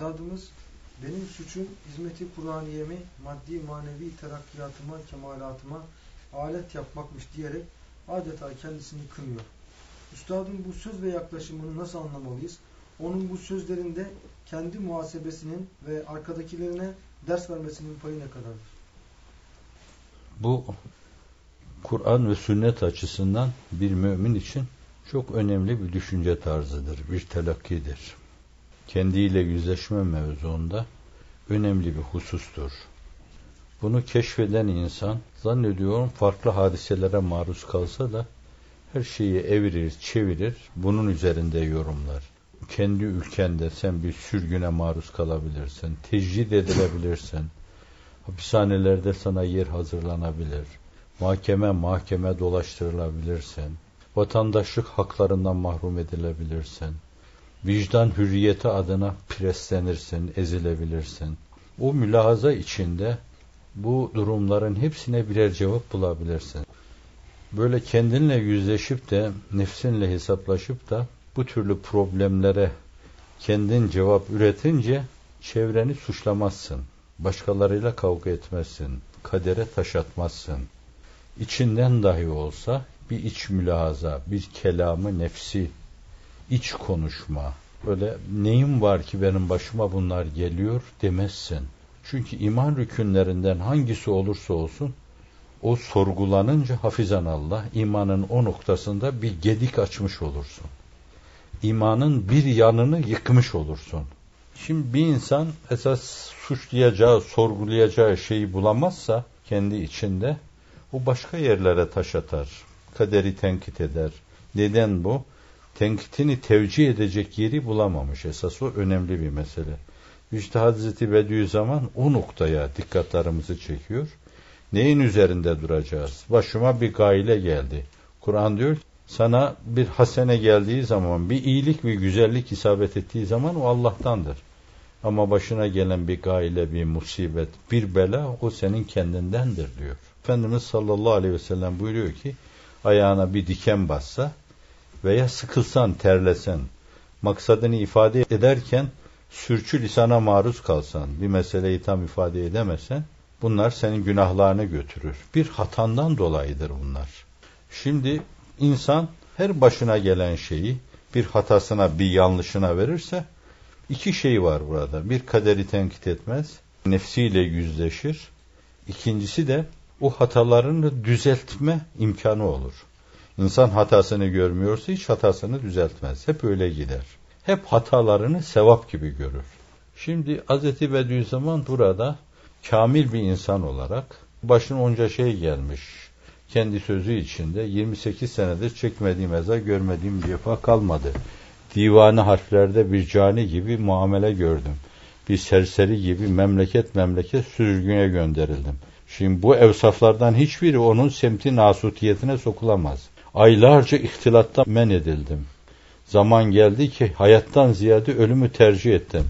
Üstadımız benim suçum hizmeti Kur'aniyemi maddi manevi terakkiyatıma, kemalatıma alet yapmakmış diyerek adeta kendisini kınıyor. Üstadın bu söz ve yaklaşımını nasıl anlamalıyız? Onun bu sözlerinde kendi muhasebesinin ve arkadakilerine ders vermesinin payı ne kadardır? Bu Kur'an ve sünnet açısından bir mümin için çok önemli bir düşünce tarzıdır, bir telakkidir. Kendiyle yüzleşme mevzuunda önemli bir husustur. Bunu keşfeden insan zannediyorum farklı hadiselere maruz kalsa da her şeyi evirir, çevirir, bunun üzerinde yorumlar. Kendi ülkende sen bir sürgüne maruz kalabilirsin, tecrid edilebilirsin, hapishanelerde sana yer hazırlanabilir, mahkeme mahkeme dolaştırılabilirsin, vatandaşlık haklarından mahrum edilebilirsin, vicdan hürriyeti adına preslenirsin, ezilebilirsin. O mülahaza içinde bu durumların hepsine birer cevap bulabilirsin. Böyle kendinle yüzleşip de nefsinle hesaplaşıp da bu türlü problemlere kendin cevap üretince çevreni suçlamazsın. Başkalarıyla kavga etmezsin. Kadere taş atmazsın. İçinden dahi olsa bir iç mülahaza, bir kelamı nefsi, iç konuşma. Böyle neyim var ki benim başıma bunlar geliyor demezsin. Çünkü iman rükünlerinden hangisi olursa olsun o sorgulanınca hafizan Allah imanın o noktasında bir gedik açmış olursun. İmanın bir yanını yıkmış olursun. Şimdi bir insan esas suçlayacağı, sorgulayacağı şeyi bulamazsa kendi içinde o başka yerlere taş atar. Kaderi tenkit eder. Neden bu? Tenkitini tevcih edecek yeri bulamamış. Esas o önemli bir mesele. İşte Hazreti Bediüzzaman o noktaya dikkatlerimizi çekiyor. Neyin üzerinde duracağız? Başıma bir gaile geldi. Kur'an diyor sana bir hasene geldiği zaman, bir iyilik, bir güzellik isabet ettiği zaman o Allah'tandır. Ama başına gelen bir gaile, bir musibet, bir bela o senin kendindendir diyor. Efendimiz sallallahu aleyhi ve sellem buyuruyor ki ayağına bir diken bassa veya sıkılsan, terlesen, maksadını ifade ederken sürçü lisana maruz kalsan, bir meseleyi tam ifade edemesen, bunlar senin günahlarını götürür. Bir hatandan dolayıdır bunlar. Şimdi insan her başına gelen şeyi bir hatasına, bir yanlışına verirse, iki şey var burada. Bir kaderi tenkit etmez, nefsiyle yüzleşir. İkincisi de o hatalarını düzeltme imkanı olur. İnsan hatasını görmüyorsa hiç hatasını düzeltmez. Hep öyle gider. Hep hatalarını sevap gibi görür. Şimdi Hz. Bediüzzaman burada kamil bir insan olarak başına onca şey gelmiş. Kendi sözü içinde 28 senedir çekmediğim eza görmediğim defa kalmadı. Divanı harflerde bir cani gibi muamele gördüm. Bir serseri gibi memleket memleket sürgüne gönderildim. Şimdi bu evsaflardan hiçbiri onun semti nasutiyetine sokulamaz. Aylarca ihtilatta men edildim. Zaman geldi ki hayattan ziyade ölümü tercih ettim.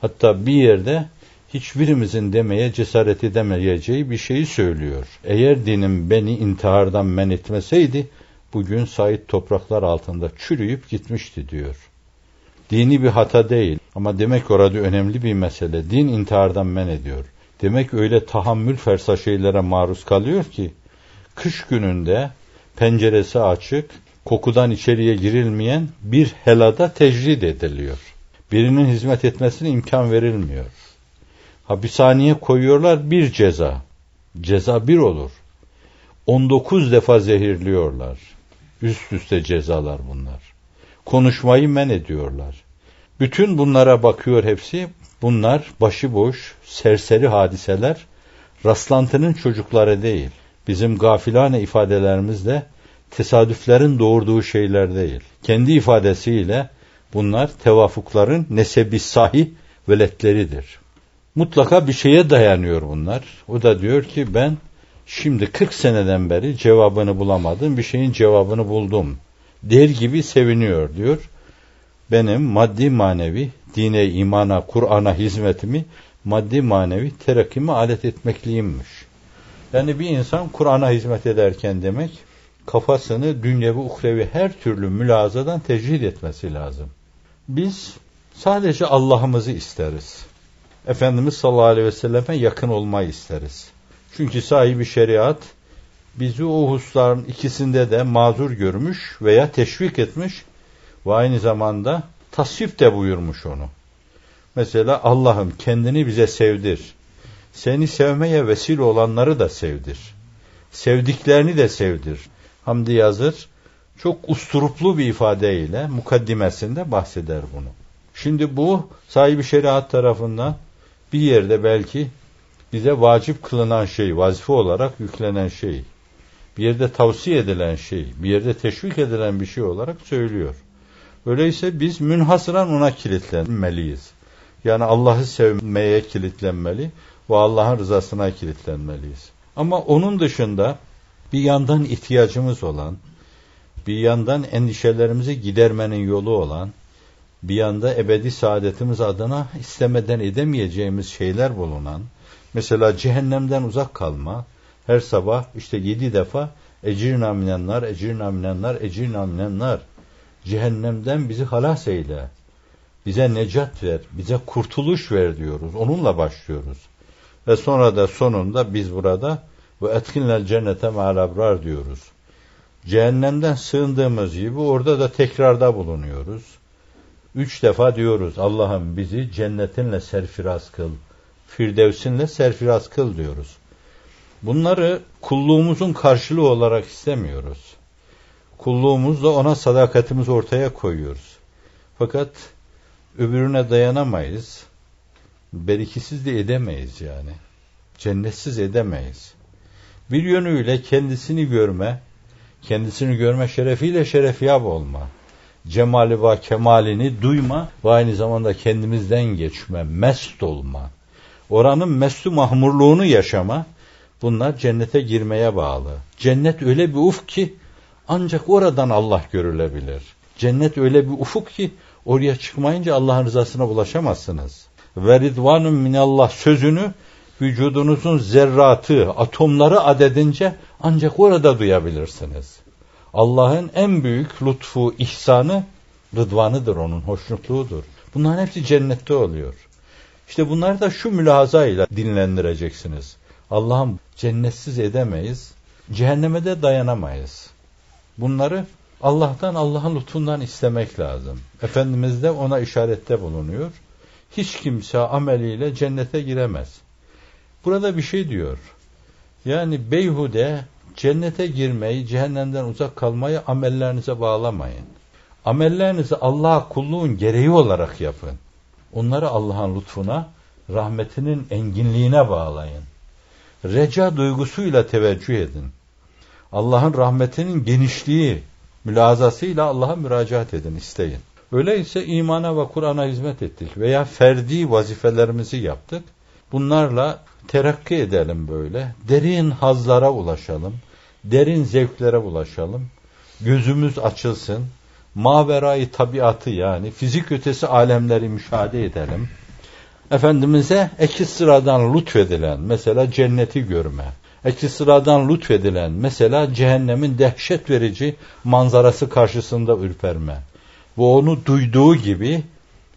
Hatta bir yerde hiçbirimizin demeye cesaret edemeyeceği bir şeyi söylüyor. Eğer dinim beni intihardan men etmeseydi, bugün sait topraklar altında çürüyüp gitmişti diyor. Dini bir hata değil ama demek orada önemli bir mesele. Din intihardan men ediyor. Demek öyle tahammül fersa şeylere maruz kalıyor ki, kış gününde penceresi açık, kokudan içeriye girilmeyen bir helada tecrid ediliyor. Birinin hizmet etmesine imkan verilmiyor. Hapishaneye koyuyorlar bir ceza. Ceza bir olur. 19 defa zehirliyorlar. Üst üste cezalar bunlar. Konuşmayı men ediyorlar. Bütün bunlara bakıyor hepsi. Bunlar başıboş, serseri hadiseler. Rastlantının çocukları değil. Bizim gafilane ifadelerimizde tesadüflerin doğurduğu şeyler değil. Kendi ifadesiyle bunlar tevafukların nesebi sahi veletleridir. Mutlaka bir şeye dayanıyor bunlar. O da diyor ki ben şimdi 40 seneden beri cevabını bulamadım, bir şeyin cevabını buldum. Der gibi seviniyor diyor. Benim maddi manevi dine, imana, Kur'an'a hizmetimi maddi manevi terakkimi alet etmekliyimmiş. Yani bir insan Kur'an'a hizmet ederken demek kafasını dünyevi uhrevi her türlü mülazadan tecrid etmesi lazım. Biz Sadece Allah'ımızı isteriz. Efendimiz sallallahu aleyhi ve selleme yakın olmayı isteriz. Çünkü sahibi şeriat bizi o hususların ikisinde de mazur görmüş veya teşvik etmiş ve aynı zamanda tasvip de buyurmuş onu. Mesela Allah'ım kendini bize sevdir. Seni sevmeye vesile olanları da sevdir. Sevdiklerini de sevdir. Hamdi Yazır çok usturuplu bir ifadeyle mukaddimesinde bahseder bunu. Şimdi bu sahibi şeriat tarafından bir yerde belki bize vacip kılınan şey, vazife olarak yüklenen şey, bir yerde tavsiye edilen şey, bir yerde teşvik edilen bir şey olarak söylüyor. Öyleyse biz münhasıran ona kilitlenmeliyiz. Yani Allah'ı sevmeye kilitlenmeli ve Allah'ın rızasına kilitlenmeliyiz. Ama onun dışında bir yandan ihtiyacımız olan, bir yandan endişelerimizi gidermenin yolu olan, bir yanda ebedi saadetimiz adına istemeden edemeyeceğimiz şeyler bulunan, mesela cehennemden uzak kalma, her sabah işte yedi defa ecirna minenler, ecirna minenler, ecirna minenler, cehennemden bizi halas eyle, bize necat ver, bize kurtuluş ver diyoruz, onunla başlıyoruz. Ve sonra da sonunda biz burada ve etkinler cennete ma'al diyoruz. Cehennemden sığındığımız gibi orada da tekrarda bulunuyoruz. Üç defa diyoruz Allah'ım bizi cennetinle serfiraz kıl, firdevsinle serfiraz kıl diyoruz. Bunları kulluğumuzun karşılığı olarak istemiyoruz. Kulluğumuzla ona sadakatimiz ortaya koyuyoruz. Fakat öbürüne dayanamayız. Berikisiz de edemeyiz yani. Cennetsiz edemeyiz. Bir yönüyle kendisini görme, kendisini görme şerefiyle şerefiyab olma cemali ve kemalini duyma ve aynı zamanda kendimizden geçme, mest olma. Oranın mestu mahmurluğunu yaşama, bunlar cennete girmeye bağlı. Cennet öyle bir ufk ki ancak oradan Allah görülebilir. Cennet öyle bir ufuk ki oraya çıkmayınca Allah'ın rızasına ulaşamazsınız. Ve ridvanun minallah sözünü vücudunuzun zerratı, atomları adedince ancak orada duyabilirsiniz. Allah'ın en büyük lütfu, ihsanı rıdvanıdır onun, hoşnutluğudur. Bunların hepsi cennette oluyor. İşte bunları da şu mülahazayla dinlendireceksiniz. Allah'ım cennetsiz edemeyiz, cehenneme de dayanamayız. Bunları Allah'tan, Allah'ın lütfundan istemek lazım. Efendimiz de ona işarette bulunuyor. Hiç kimse ameliyle cennete giremez. Burada bir şey diyor. Yani beyhude Cennete girmeyi, cehennemden uzak kalmayı amellerinize bağlamayın. Amellerinizi Allah'a kulluğun gereği olarak yapın. Onları Allah'ın lütfuna, rahmetinin enginliğine bağlayın. Reca duygusuyla teveccüh edin. Allah'ın rahmetinin genişliği, mülazasıyla Allah'a müracaat edin, isteyin. Öyleyse imana ve Kur'an'a hizmet ettik veya ferdi vazifelerimizi yaptık. Bunlarla terakki edelim böyle. Derin hazlara ulaşalım. Derin zevklere ulaşalım. Gözümüz açılsın. Maverayı tabiatı yani fizik ötesi alemleri müşahede edelim. Efendimiz'e eki sıradan lütfedilen mesela cenneti görme. Eki sıradan lütfedilen mesela cehennemin dehşet verici manzarası karşısında ürperme. Bu onu duyduğu gibi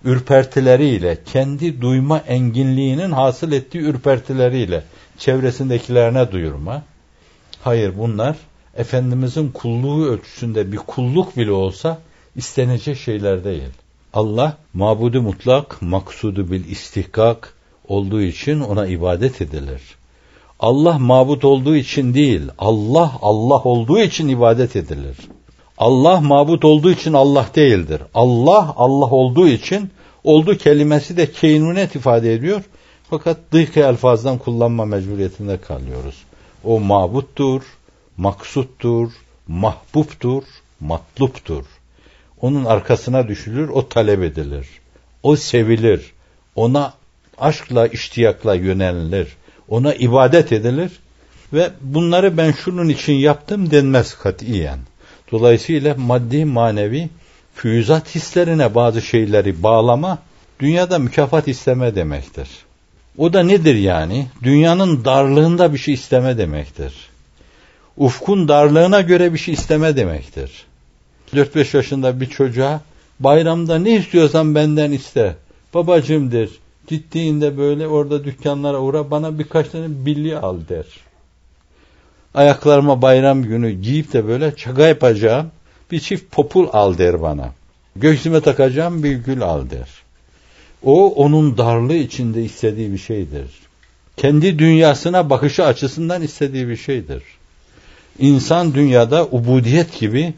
ürpertileriyle, kendi duyma enginliğinin hasıl ettiği ürpertileriyle çevresindekilerine duyurma. Hayır bunlar Efendimizin kulluğu ölçüsünde bir kulluk bile olsa istenecek şeyler değil. Allah mabudu mutlak, maksudu bil istihkak olduğu için ona ibadet edilir. Allah mabut olduğu için değil, Allah Allah olduğu için ibadet edilir. Allah mabut olduğu için Allah değildir. Allah Allah olduğu için oldu kelimesi de keynunet ifade ediyor. Fakat dıhkı elfazdan kullanma mecburiyetinde kalıyoruz. O mabuttur, maksuttur, mahbuptur, matluptur. Onun arkasına düşülür, o talep edilir. O sevilir. Ona aşkla, iştiyakla yönelilir. Ona ibadet edilir. Ve bunları ben şunun için yaptım denmez katiyen. Dolayısıyla maddi manevi füyüzat hislerine bazı şeyleri bağlama, dünyada mükafat isteme demektir. O da nedir yani? Dünyanın darlığında bir şey isteme demektir. Ufkun darlığına göre bir şey isteme demektir. 4-5 yaşında bir çocuğa Bayramda ne istiyorsan benden iste. Babacımdır. Gittiğinde böyle orada dükkanlara uğra bana birkaç tane billi al der. Ayaklarıma bayram günü giyip de böyle çaka yapacağım bir çift popul al der bana. Göğsüme takacağım bir gül al der. O onun darlığı içinde istediği bir şeydir. Kendi dünyasına bakışı açısından istediği bir şeydir. İnsan dünyada ubudiyet gibi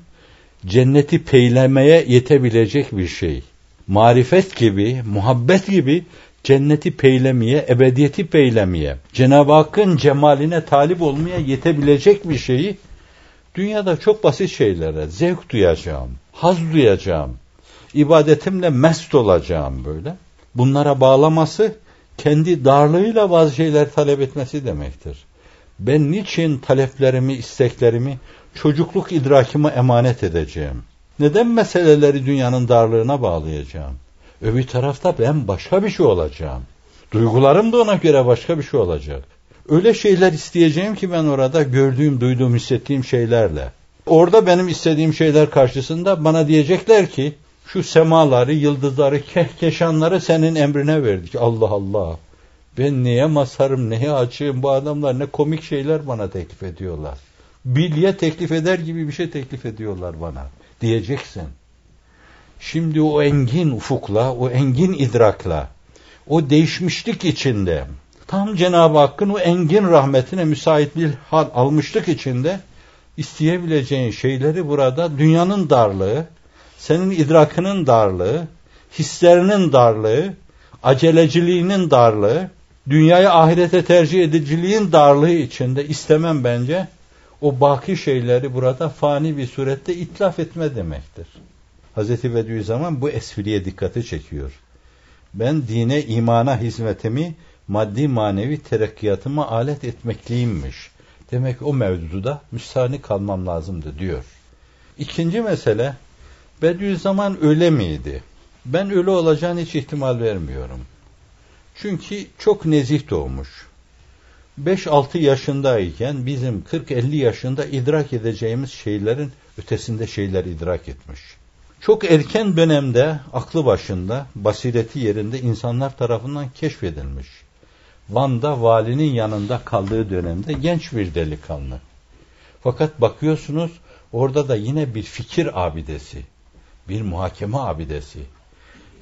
cenneti peylemeye yetebilecek bir şey. Marifet gibi, muhabbet gibi cenneti peylemeye, ebediyeti peylemeye, Cenab-ı Hakk'ın cemaline talip olmaya yetebilecek bir şeyi dünyada çok basit şeylere zevk duyacağım, haz duyacağım, ibadetimle mest olacağım böyle. Bunlara bağlaması kendi darlığıyla bazı şeyler talep etmesi demektir. Ben niçin taleplerimi, isteklerimi, çocukluk idrakime emanet edeceğim? Neden meseleleri dünyanın darlığına bağlayacağım? Öbür tarafta ben başka bir şey olacağım. Duygularım da ona göre başka bir şey olacak. Öyle şeyler isteyeceğim ki ben orada gördüğüm, duyduğum, hissettiğim şeylerle. Orada benim istediğim şeyler karşısında bana diyecekler ki şu semaları, yıldızları, kehkeşanları senin emrine verdik. Allah Allah. Ben neye masarım, neye açığım bu adamlar ne komik şeyler bana teklif ediyorlar. Bilye teklif eder gibi bir şey teklif ediyorlar bana. Diyeceksin. Şimdi o engin ufukla, o engin idrakla, o değişmişlik içinde, tam Cenab-ı Hakk'ın o engin rahmetine müsait bir hal almışlık içinde isteyebileceğin şeyleri burada dünyanın darlığı, senin idrakının darlığı, hislerinin darlığı, aceleciliğinin darlığı, dünyayı ahirete tercih ediciliğin darlığı içinde istemem bence o baki şeyleri burada fani bir surette itlaf etme demektir. Hazreti Bediüzzaman bu espriye dikkati çekiyor. Ben dine, imana hizmetimi maddi manevi terakkiyatıma alet etmekliyimmiş. Demek o mevzuda müstahni kalmam lazımdı diyor. İkinci mesele Bediüzzaman öyle miydi? Ben öyle olacağını hiç ihtimal vermiyorum. Çünkü çok nezih doğmuş. 5-6 yaşındayken bizim 40-50 yaşında idrak edeceğimiz şeylerin ötesinde şeyler idrak etmiş. Çok erken dönemde aklı başında, basireti yerinde insanlar tarafından keşfedilmiş. Van'da valinin yanında kaldığı dönemde genç bir delikanlı. Fakat bakıyorsunuz orada da yine bir fikir abidesi, bir muhakeme abidesi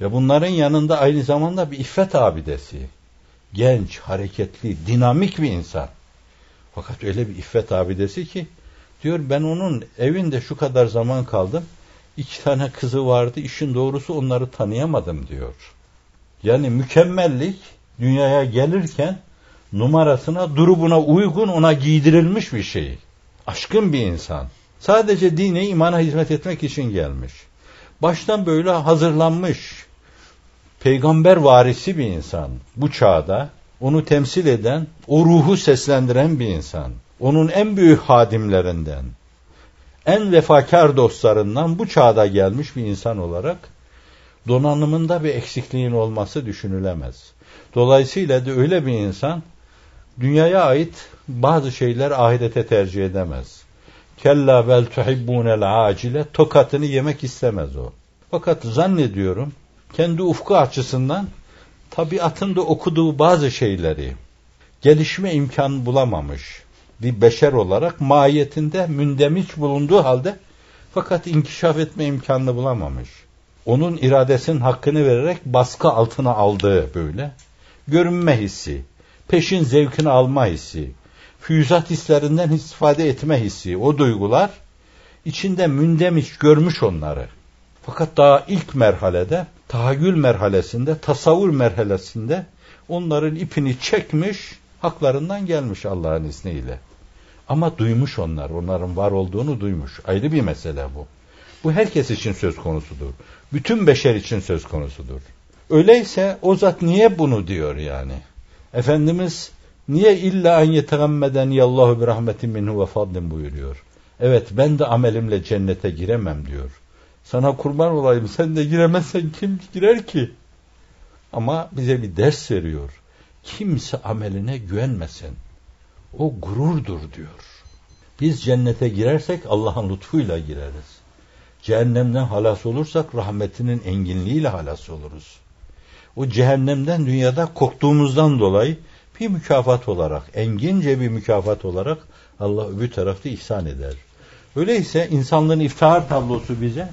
ve bunların yanında aynı zamanda bir iffet abidesi. Genç, hareketli, dinamik bir insan. Fakat öyle bir iffet abidesi ki diyor ben onun evinde şu kadar zaman kaldım iki tane kızı vardı. İşin doğrusu onları tanıyamadım diyor. Yani mükemmellik dünyaya gelirken numarasına, durumuna uygun ona giydirilmiş bir şey. Aşkın bir insan. Sadece dine, imana hizmet etmek için gelmiş. Baştan böyle hazırlanmış. Peygamber varisi bir insan. Bu çağda onu temsil eden, o ruhu seslendiren bir insan. Onun en büyük hadimlerinden en vefakar dostlarından bu çağda gelmiş bir insan olarak donanımında bir eksikliğin olması düşünülemez. Dolayısıyla da öyle bir insan dünyaya ait bazı şeyler ahirete tercih edemez. Kella bel tuhibbunel acile tokatını yemek istemez o. Fakat zannediyorum kendi ufku açısından tabiatında okuduğu bazı şeyleri gelişme imkanı bulamamış bir beşer olarak mahiyetinde mündemiş bulunduğu halde fakat inkişaf etme imkanını bulamamış. Onun iradesinin hakkını vererek baskı altına aldığı böyle görünme hissi, peşin zevkini alma hissi, füyüzat hislerinden istifade etme hissi, o duygular içinde mündemiş görmüş onları. Fakat daha ilk merhalede, tahayyül merhalesinde, tasavvur merhalesinde onların ipini çekmiş, haklarından gelmiş Allah'ın izniyle. Ama duymuş onlar, onların var olduğunu duymuş. Ayrı bir mesele bu. Bu herkes için söz konusudur. Bütün beşer için söz konusudur. Öyleyse o zat niye bunu diyor yani? Efendimiz niye illa en yetegammeden yallahu bir rahmetin minhu ve fadlin buyuruyor. Evet ben de amelimle cennete giremem diyor. Sana kurban olayım sen de giremezsen kim girer ki? Ama bize bir ders veriyor. Kimse ameline güvenmesin. O gururdur diyor. Biz cennete girersek Allah'ın lütfuyla gireriz. Cehennemden halas olursak rahmetinin enginliğiyle halas oluruz. O cehennemden dünyada korktuğumuzdan dolayı bir mükafat olarak, engince bir mükafat olarak Allah öbür tarafta ihsan eder. Öyleyse insanlığın iftihar tablosu bize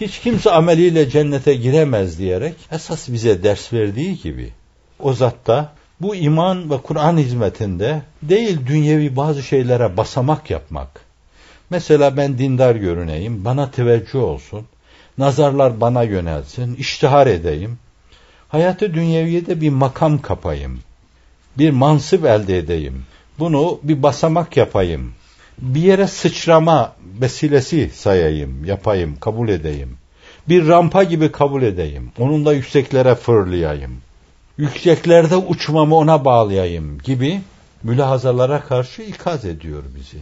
hiç kimse ameliyle cennete giremez diyerek esas bize ders verdiği gibi o zatta bu iman ve Kur'an hizmetinde değil dünyevi bazı şeylere basamak yapmak. Mesela ben dindar görüneyim, bana teveccüh olsun, nazarlar bana yönelsin, iştihar edeyim. Hayatı dünyeviyede bir makam kapayım, bir mansıp elde edeyim. Bunu bir basamak yapayım. Bir yere sıçrama vesilesi sayayım, yapayım, kabul edeyim. Bir rampa gibi kabul edeyim. Onunla yükseklere fırlayayım yükseklerde uçmamı ona bağlayayım gibi mülahazalara karşı ikaz ediyor bizi.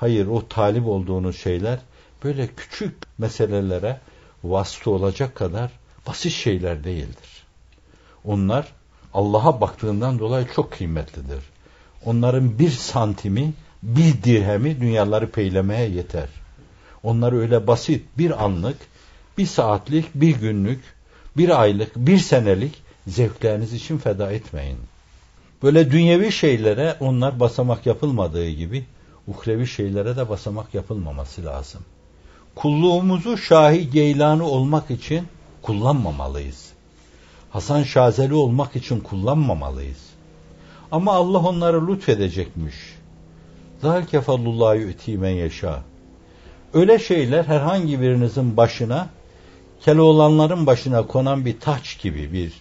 Hayır o talip olduğunuz şeyler böyle küçük meselelere vasıta olacak kadar basit şeyler değildir. Onlar Allah'a baktığından dolayı çok kıymetlidir. Onların bir santimi, bir dirhemi dünyaları peylemeye yeter. Onlar öyle basit bir anlık, bir saatlik, bir günlük, bir aylık, bir senelik zevkleriniz için feda etmeyin. Böyle dünyevi şeylere onlar basamak yapılmadığı gibi uhrevi şeylere de basamak yapılmaması lazım. Kulluğumuzu Şahi Geylanı olmak için kullanmamalıyız. Hasan Şazeli olmak için kullanmamalıyız. Ama Allah onları lütfedecekmiş. Zalike fallullahi yu'ti men yeşâ. Öyle şeyler herhangi birinizin başına Keloğlanların başına konan bir taç gibi bir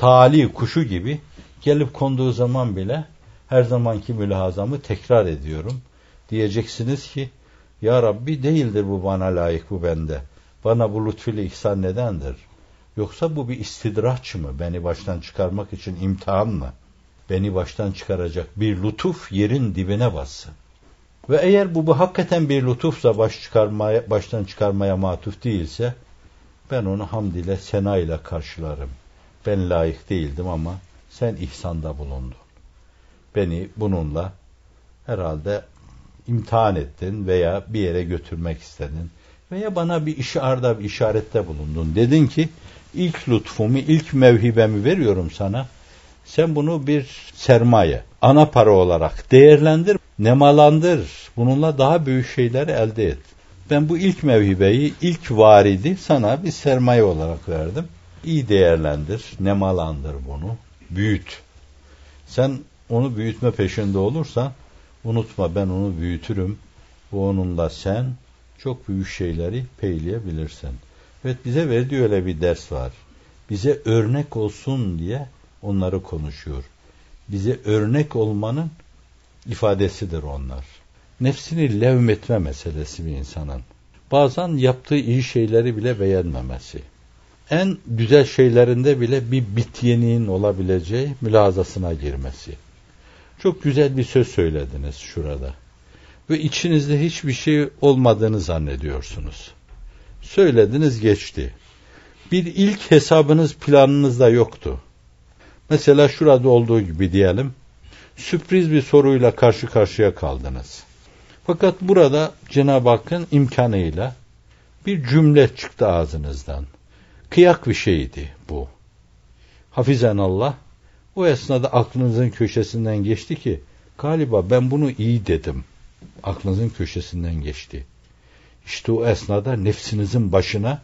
tali kuşu gibi gelip konduğu zaman bile her zamanki mülahazamı tekrar ediyorum. Diyeceksiniz ki ya Rabbi değildir bu bana layık bu bende. Bana bu lütfüyle ihsan nedendir? Yoksa bu bir istidraç mı? Beni baştan çıkarmak için imtihan mı? Beni baştan çıkaracak bir lütuf yerin dibine bassın. Ve eğer bu, bu hakikaten bir lütufsa baş çıkarmaya, baştan çıkarmaya matuf değilse ben onu hamd ile sena ile karşılarım. Ben layık değildim ama sen ihsanda bulundun. Beni bununla herhalde imtihan ettin veya bir yere götürmek istedin veya bana bir işarda bir işarette bulundun. Dedin ki ilk lütfumu, ilk mevhibemi veriyorum sana. Sen bunu bir sermaye, ana para olarak değerlendir, nemalandır. Bununla daha büyük şeyleri elde et. Ben bu ilk mevhibeyi, ilk varidi sana bir sermaye olarak verdim iyi değerlendir, nemalandır bunu, büyüt. Sen onu büyütme peşinde olursan, unutma ben onu büyütürüm. Bu onunla sen çok büyük şeyleri peyleyebilirsin. Evet bize verdiği öyle bir ders var. Bize örnek olsun diye onları konuşuyor. Bize örnek olmanın ifadesidir onlar. Nefsini levmetme meselesi bir insanın. Bazen yaptığı iyi şeyleri bile beğenmemesi en güzel şeylerinde bile bir bityeniğin olabileceği mülazasına girmesi. Çok güzel bir söz söylediniz şurada. Ve içinizde hiçbir şey olmadığını zannediyorsunuz. Söylediniz geçti. Bir ilk hesabınız planınızda yoktu. Mesela şurada olduğu gibi diyelim. Sürpriz bir soruyla karşı karşıya kaldınız. Fakat burada Cenab-ı Hakk'ın imkanıyla bir cümle çıktı ağzınızdan kıyak bir şeydi bu. Hafizen Allah o esnada aklınızın köşesinden geçti ki galiba ben bunu iyi dedim. Aklınızın köşesinden geçti. İşte o esnada nefsinizin başına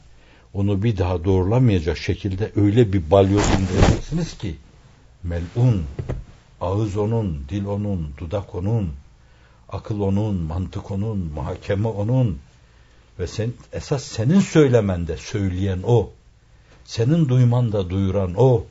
onu bir daha doğrulamayacak şekilde öyle bir balyoz indireceksiniz ki melun, ağız onun, dil onun, dudak onun, akıl onun, mantık onun, muhakeme onun ve sen esas senin söylemende söyleyen o. Senin duymanda duyuran o.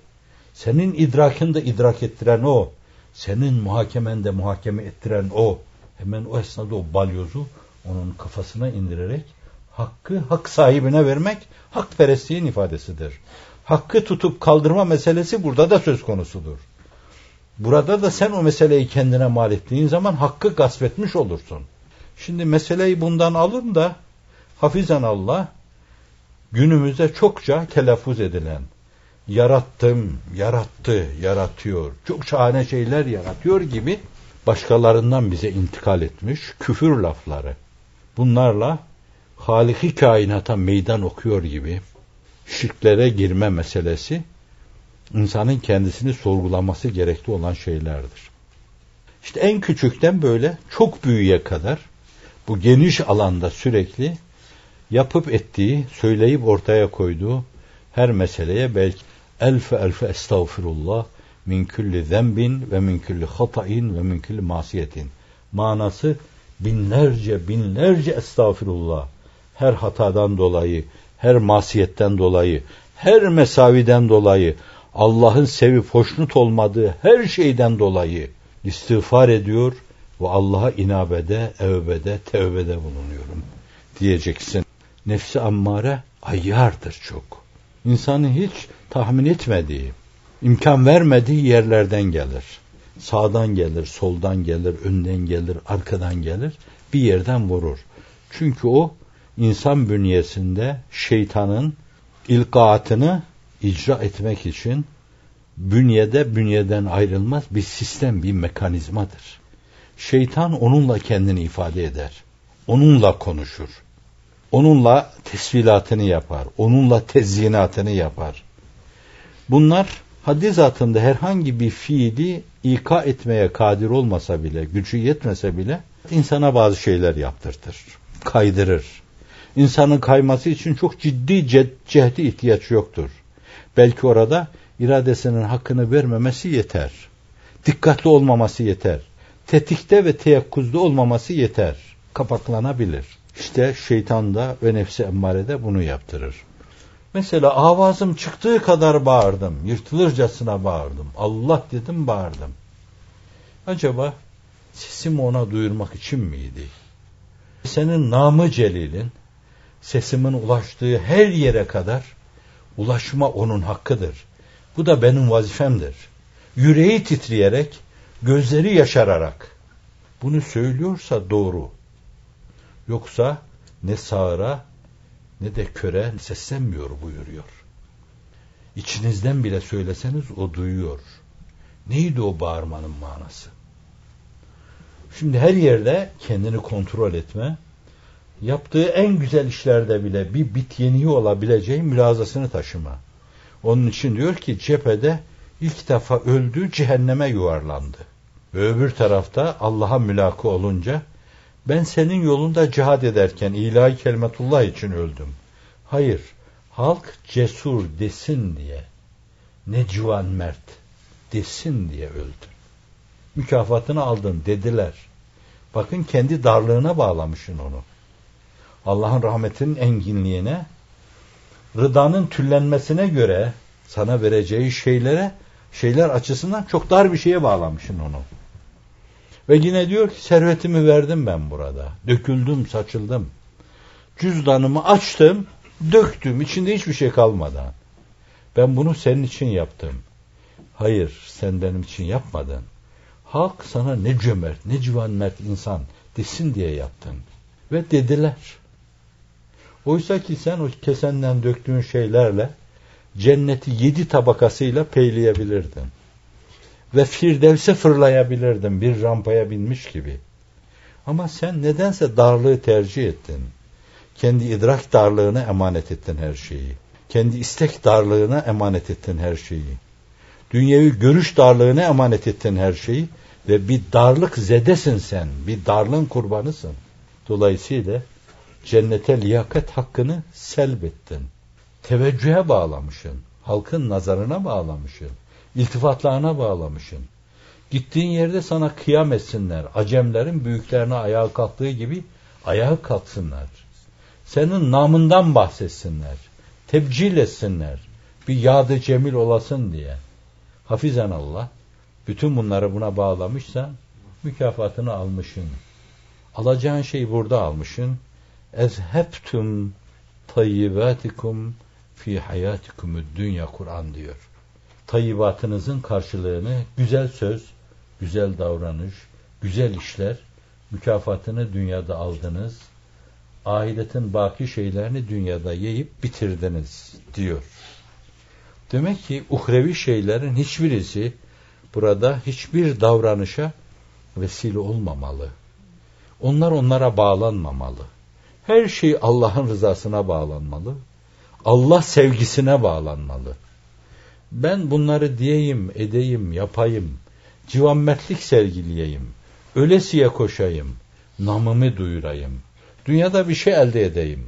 Senin idrakında idrak ettiren o. Senin muhakemende muhakeme ettiren o. Hemen o esnada o balyozu onun kafasına indirerek hakkı hak sahibine vermek hakperestliğin ifadesidir. Hakkı tutup kaldırma meselesi burada da söz konusudur. Burada da sen o meseleyi kendine mal ettiğin zaman hakkı gasp etmiş olursun. Şimdi meseleyi bundan alın da hafizan Allah günümüzde çokça telaffuz edilen yarattım, yarattı, yaratıyor, çok şahane şeyler yaratıyor gibi başkalarından bize intikal etmiş küfür lafları. Bunlarla Haliki kainata meydan okuyor gibi şirklere girme meselesi insanın kendisini sorgulaması gerekli olan şeylerdir. İşte en küçükten böyle çok büyüğe kadar bu geniş alanda sürekli yapıp ettiği, söyleyip ortaya koyduğu her meseleye belki elfe elfe estağfirullah min külli zembin ve min külli hata'in ve min külli masiyetin. Manası binlerce binlerce estağfirullah. Her hatadan dolayı, her masiyetten dolayı, her mesaviden dolayı, Allah'ın sevip hoşnut olmadığı her şeyden dolayı istiğfar ediyor ve Allah'a inabede, evbede, tevbede bulunuyorum diyeceksin. Nefsi ammare ayyardır çok. İnsanın hiç tahmin etmediği, imkan vermediği yerlerden gelir. Sağdan gelir, soldan gelir, önden gelir, arkadan gelir, bir yerden vurur. Çünkü o insan bünyesinde şeytanın ilkaatını icra etmek için bünyede bünyeden ayrılmaz bir sistem, bir mekanizmadır. Şeytan onunla kendini ifade eder. Onunla konuşur. Onunla tesvilatını yapar. Onunla tezyinatını yapar. Bunlar haddi zatında herhangi bir fiili ika etmeye kadir olmasa bile, gücü yetmese bile insana bazı şeyler yaptırtır. Kaydırır. İnsanın kayması için çok ciddi cehdi ihtiyaç yoktur. Belki orada iradesinin hakkını vermemesi yeter. Dikkatli olmaması yeter. Tetikte ve teyakkuzda olmaması yeter. Kapaklanabilir. İşte şeytan da ve nefsi emmarede bunu yaptırır. Mesela avazım çıktığı kadar bağırdım. Yırtılırcasına bağırdım. Allah dedim bağırdım. Acaba sesimi ona duyurmak için miydi? Senin namı celilin sesimin ulaştığı her yere kadar ulaşma onun hakkıdır. Bu da benim vazifemdir. Yüreği titreyerek, gözleri yaşararak bunu söylüyorsa doğru. Yoksa ne sağıra ne de köre seslenmiyor buyuruyor. İçinizden bile söyleseniz o duyuyor. Neydi o bağırmanın manası? Şimdi her yerde kendini kontrol etme, yaptığı en güzel işlerde bile bir bit yeniği olabileceği mülazasını taşıma. Onun için diyor ki cephede ilk defa öldü, cehenneme yuvarlandı. Ve öbür tarafta Allah'a mülakı olunca ben senin yolunda cihad ederken ilahi kelimetullah için öldüm. Hayır, halk cesur desin diye, ne civan mert desin diye öldü. Mükafatını aldın dediler. Bakın kendi darlığına bağlamışsın onu. Allah'ın rahmetinin enginliğine, rıdanın tüllenmesine göre sana vereceği şeylere, şeyler açısından çok dar bir şeye bağlamışsın onu. Ve yine diyor ki servetimi verdim ben burada. Döküldüm, saçıldım. Cüzdanımı açtım, döktüm. içinde hiçbir şey kalmadan. Ben bunu senin için yaptım. Hayır, sen benim için yapmadın. Halk sana ne cömert, ne civan mert insan desin diye yaptın. Ve dediler. Oysa ki sen o kesenden döktüğün şeylerle cenneti yedi tabakasıyla peyleyebilirdin. Ve Firdevs'e fırlayabilirdin bir rampaya binmiş gibi. Ama sen nedense darlığı tercih ettin. Kendi idrak darlığına emanet ettin her şeyi. Kendi istek darlığına emanet ettin her şeyi. Dünyevi görüş darlığına emanet ettin her şeyi. Ve bir darlık zedesin sen. Bir darlığın kurbanısın. Dolayısıyla cennete liyakat hakkını selbettin. Teveccühe bağlamışsın. Halkın nazarına bağlamışsın. İltifatlarına bağlamışsın. Gittiğin yerde sana kıyam etsinler. Acemlerin büyüklerine ayağa kalktığı gibi ayağa kalksınlar. Senin namından bahsetsinler. Tebcil etsinler. Bir yadı cemil olasın diye. Hafizen Allah. Bütün bunları buna bağlamışsa mükafatını almışsın. Alacağın şeyi burada almışsın ezhebtum tayyibatikum fi hayatikum dünya Kur'an diyor. Tayyibatınızın karşılığını güzel söz, güzel davranış, güzel işler mükafatını dünyada aldınız. Ahiretin baki şeylerini dünyada yiyip bitirdiniz diyor. Demek ki uhrevi şeylerin hiçbirisi burada hiçbir davranışa vesile olmamalı. Onlar onlara bağlanmamalı Her şey Allah'ın rızasına bağlanmalı. Allah sevgisine bağlanmalı. Ben bunları diyeyim, edeyim, yapayım, civanmetlik sergileyeyim, ölesiye koşayım, namımı duyurayım, dünyada bir şey elde edeyim.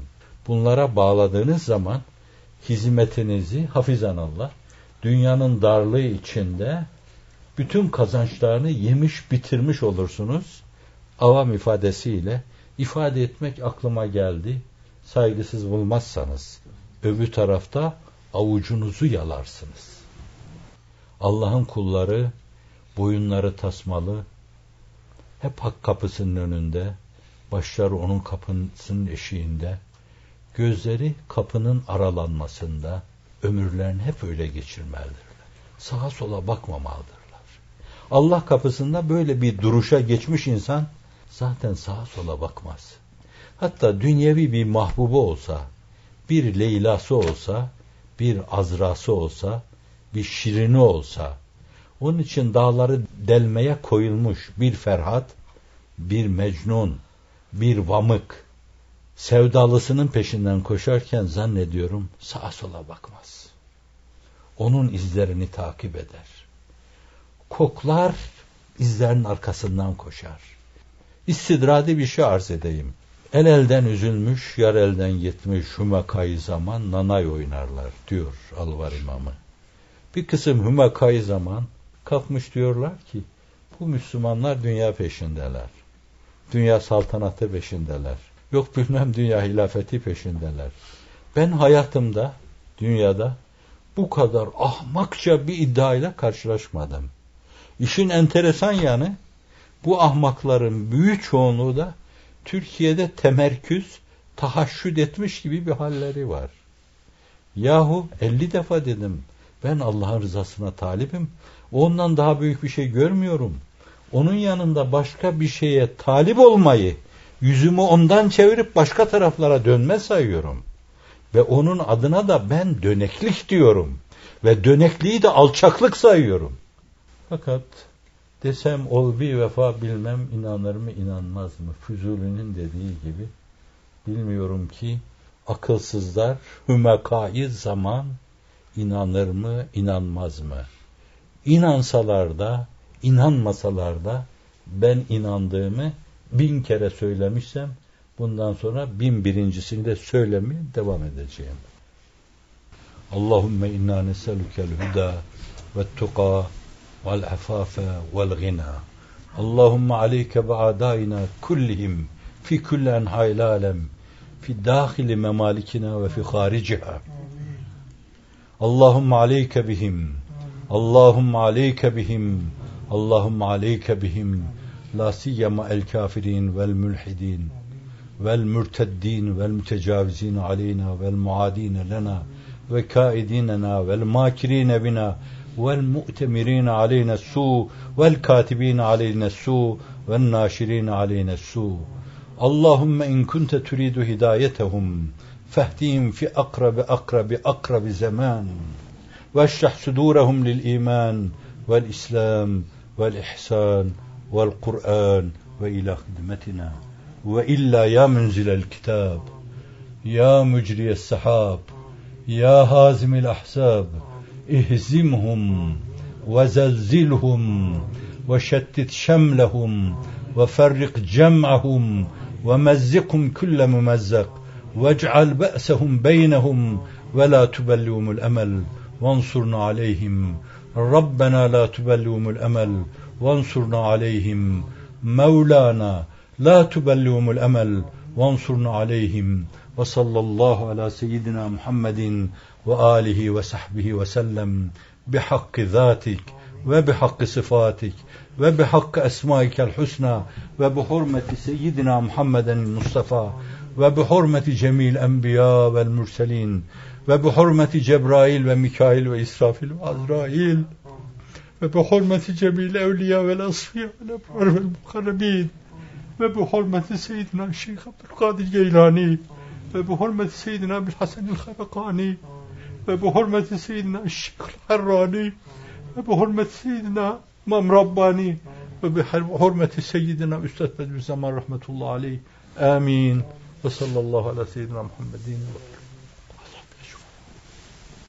Bunlara bağladığınız zaman hizmetinizi hafizan Allah dünyanın darlığı içinde bütün kazançlarını yemiş bitirmiş olursunuz. Avam ifadesiyle ifade etmek aklıma geldi. Saygısız bulmazsanız öbür tarafta avucunuzu yalarsınız. Allah'ın kulları boyunları tasmalı hep hak kapısının önünde başları onun kapısının eşiğinde gözleri kapının aralanmasında ömürlerini hep öyle geçirmelidirler. Sağa sola bakmamalıdırlar. Allah kapısında böyle bir duruşa geçmiş insan zaten sağa sola bakmaz. Hatta dünyevi bir mahbubu olsa, bir Leyla'sı olsa, bir Azra'sı olsa, bir Şirin'i olsa, onun için dağları delmeye koyulmuş bir Ferhat, bir Mecnun, bir Vamık, sevdalısının peşinden koşarken zannediyorum sağa sola bakmaz. Onun izlerini takip eder. Koklar, izlerin arkasından koşar. İstidradi bir şey arz edeyim. El elden üzülmüş, yar elden gitmiş hümakayı zaman nanay oynarlar diyor Alvar İmamı. Bir kısım hümakayı zaman kalkmış diyorlar ki bu Müslümanlar dünya peşindeler. Dünya saltanatı peşindeler. Yok bilmem dünya hilafeti peşindeler. Ben hayatımda, dünyada bu kadar ahmakça bir iddiayla karşılaşmadım. İşin enteresan yanı bu ahmakların büyük çoğunluğu da Türkiye'de temerküz, tahaşşüd etmiş gibi bir halleri var. Yahu 50 defa dedim ben Allah'ın rızasına talibim. Ondan daha büyük bir şey görmüyorum. Onun yanında başka bir şeye talip olmayı, yüzümü ondan çevirip başka taraflara dönme sayıyorum. Ve onun adına da ben döneklik diyorum. Ve dönekliği de alçaklık sayıyorum. Fakat desem ol bir vefa bilmem inanır mı inanmaz mı? Füzuli'nin dediği gibi bilmiyorum ki akılsızlar hümekayı zaman inanır mı inanmaz mı? İnansalar da inanmasalar da ben inandığımı bin kere söylemişsem bundan sonra bin birincisini de söylemeye devam edeceğim. Allahümme inna neselükel huda ve tuqa vel afafe vel gina. Allahümme aleyke ve adaina kullihim fi kulli enha'il alem fi dahili memalikina ve fi hariciha. Allahümme aleyke bihim. Allahümme aleyke bihim. Allahümme aleyke bihim. La siyema el kafirin vel mülhidin vel mürteddin والمؤتمرين علينا السوء والكاتبين علينا السوء والناشرين علينا السوء. اللهم إن كنت تريد هدايتهم فاهدهم في أقرب أقرب أقرب زمان. واشرح صدورهم للإيمان والإسلام والإحسان والقرآن وإلى خدمتنا. وإلا يا منزل الكتاب يا مجري السحاب يا هازم الأحساب اهزمهم وزلزلهم وشتت شملهم وفرق جمعهم ومزقهم كل ممزق واجعل بأسهم بينهم ولا تبلوم الأمل وانصرنا عليهم ربنا لا تبلوم الأمل وانصرنا عليهم مولانا لا تبلوم الأمل وانصرنا عليهم وصلى الله على سيدنا محمد وآله وصحبه وسلم بحق ذاتك وبحق صفاتك وبحق أسمائك الحسنى وبحرمة سيدنا محمد المصطفى وبحرمة جميع الأنبياء والمرسلين وبحرمة جبرائيل وميكائيل وإسرافيل وعزرائيل وبحرمة جميع الأولياء والأصفياء والأبرار والمقربين ve bu hürmeti Seyyidina Şeyh Abdülkadir Geylani. Ve bu hürmeti Seyyidina Bilhasenil Harakani ve bu hürmeti Seyyidina Şeyh Harrani ve bu hürmeti Seyyidina İmam Rabbani. Ve bu hürmeti Seyyidina Üstad Bediüzzaman Rahmetullahi Aleyh. Amin. Ve sallallahu ala Seyyidina Muhammedin. ve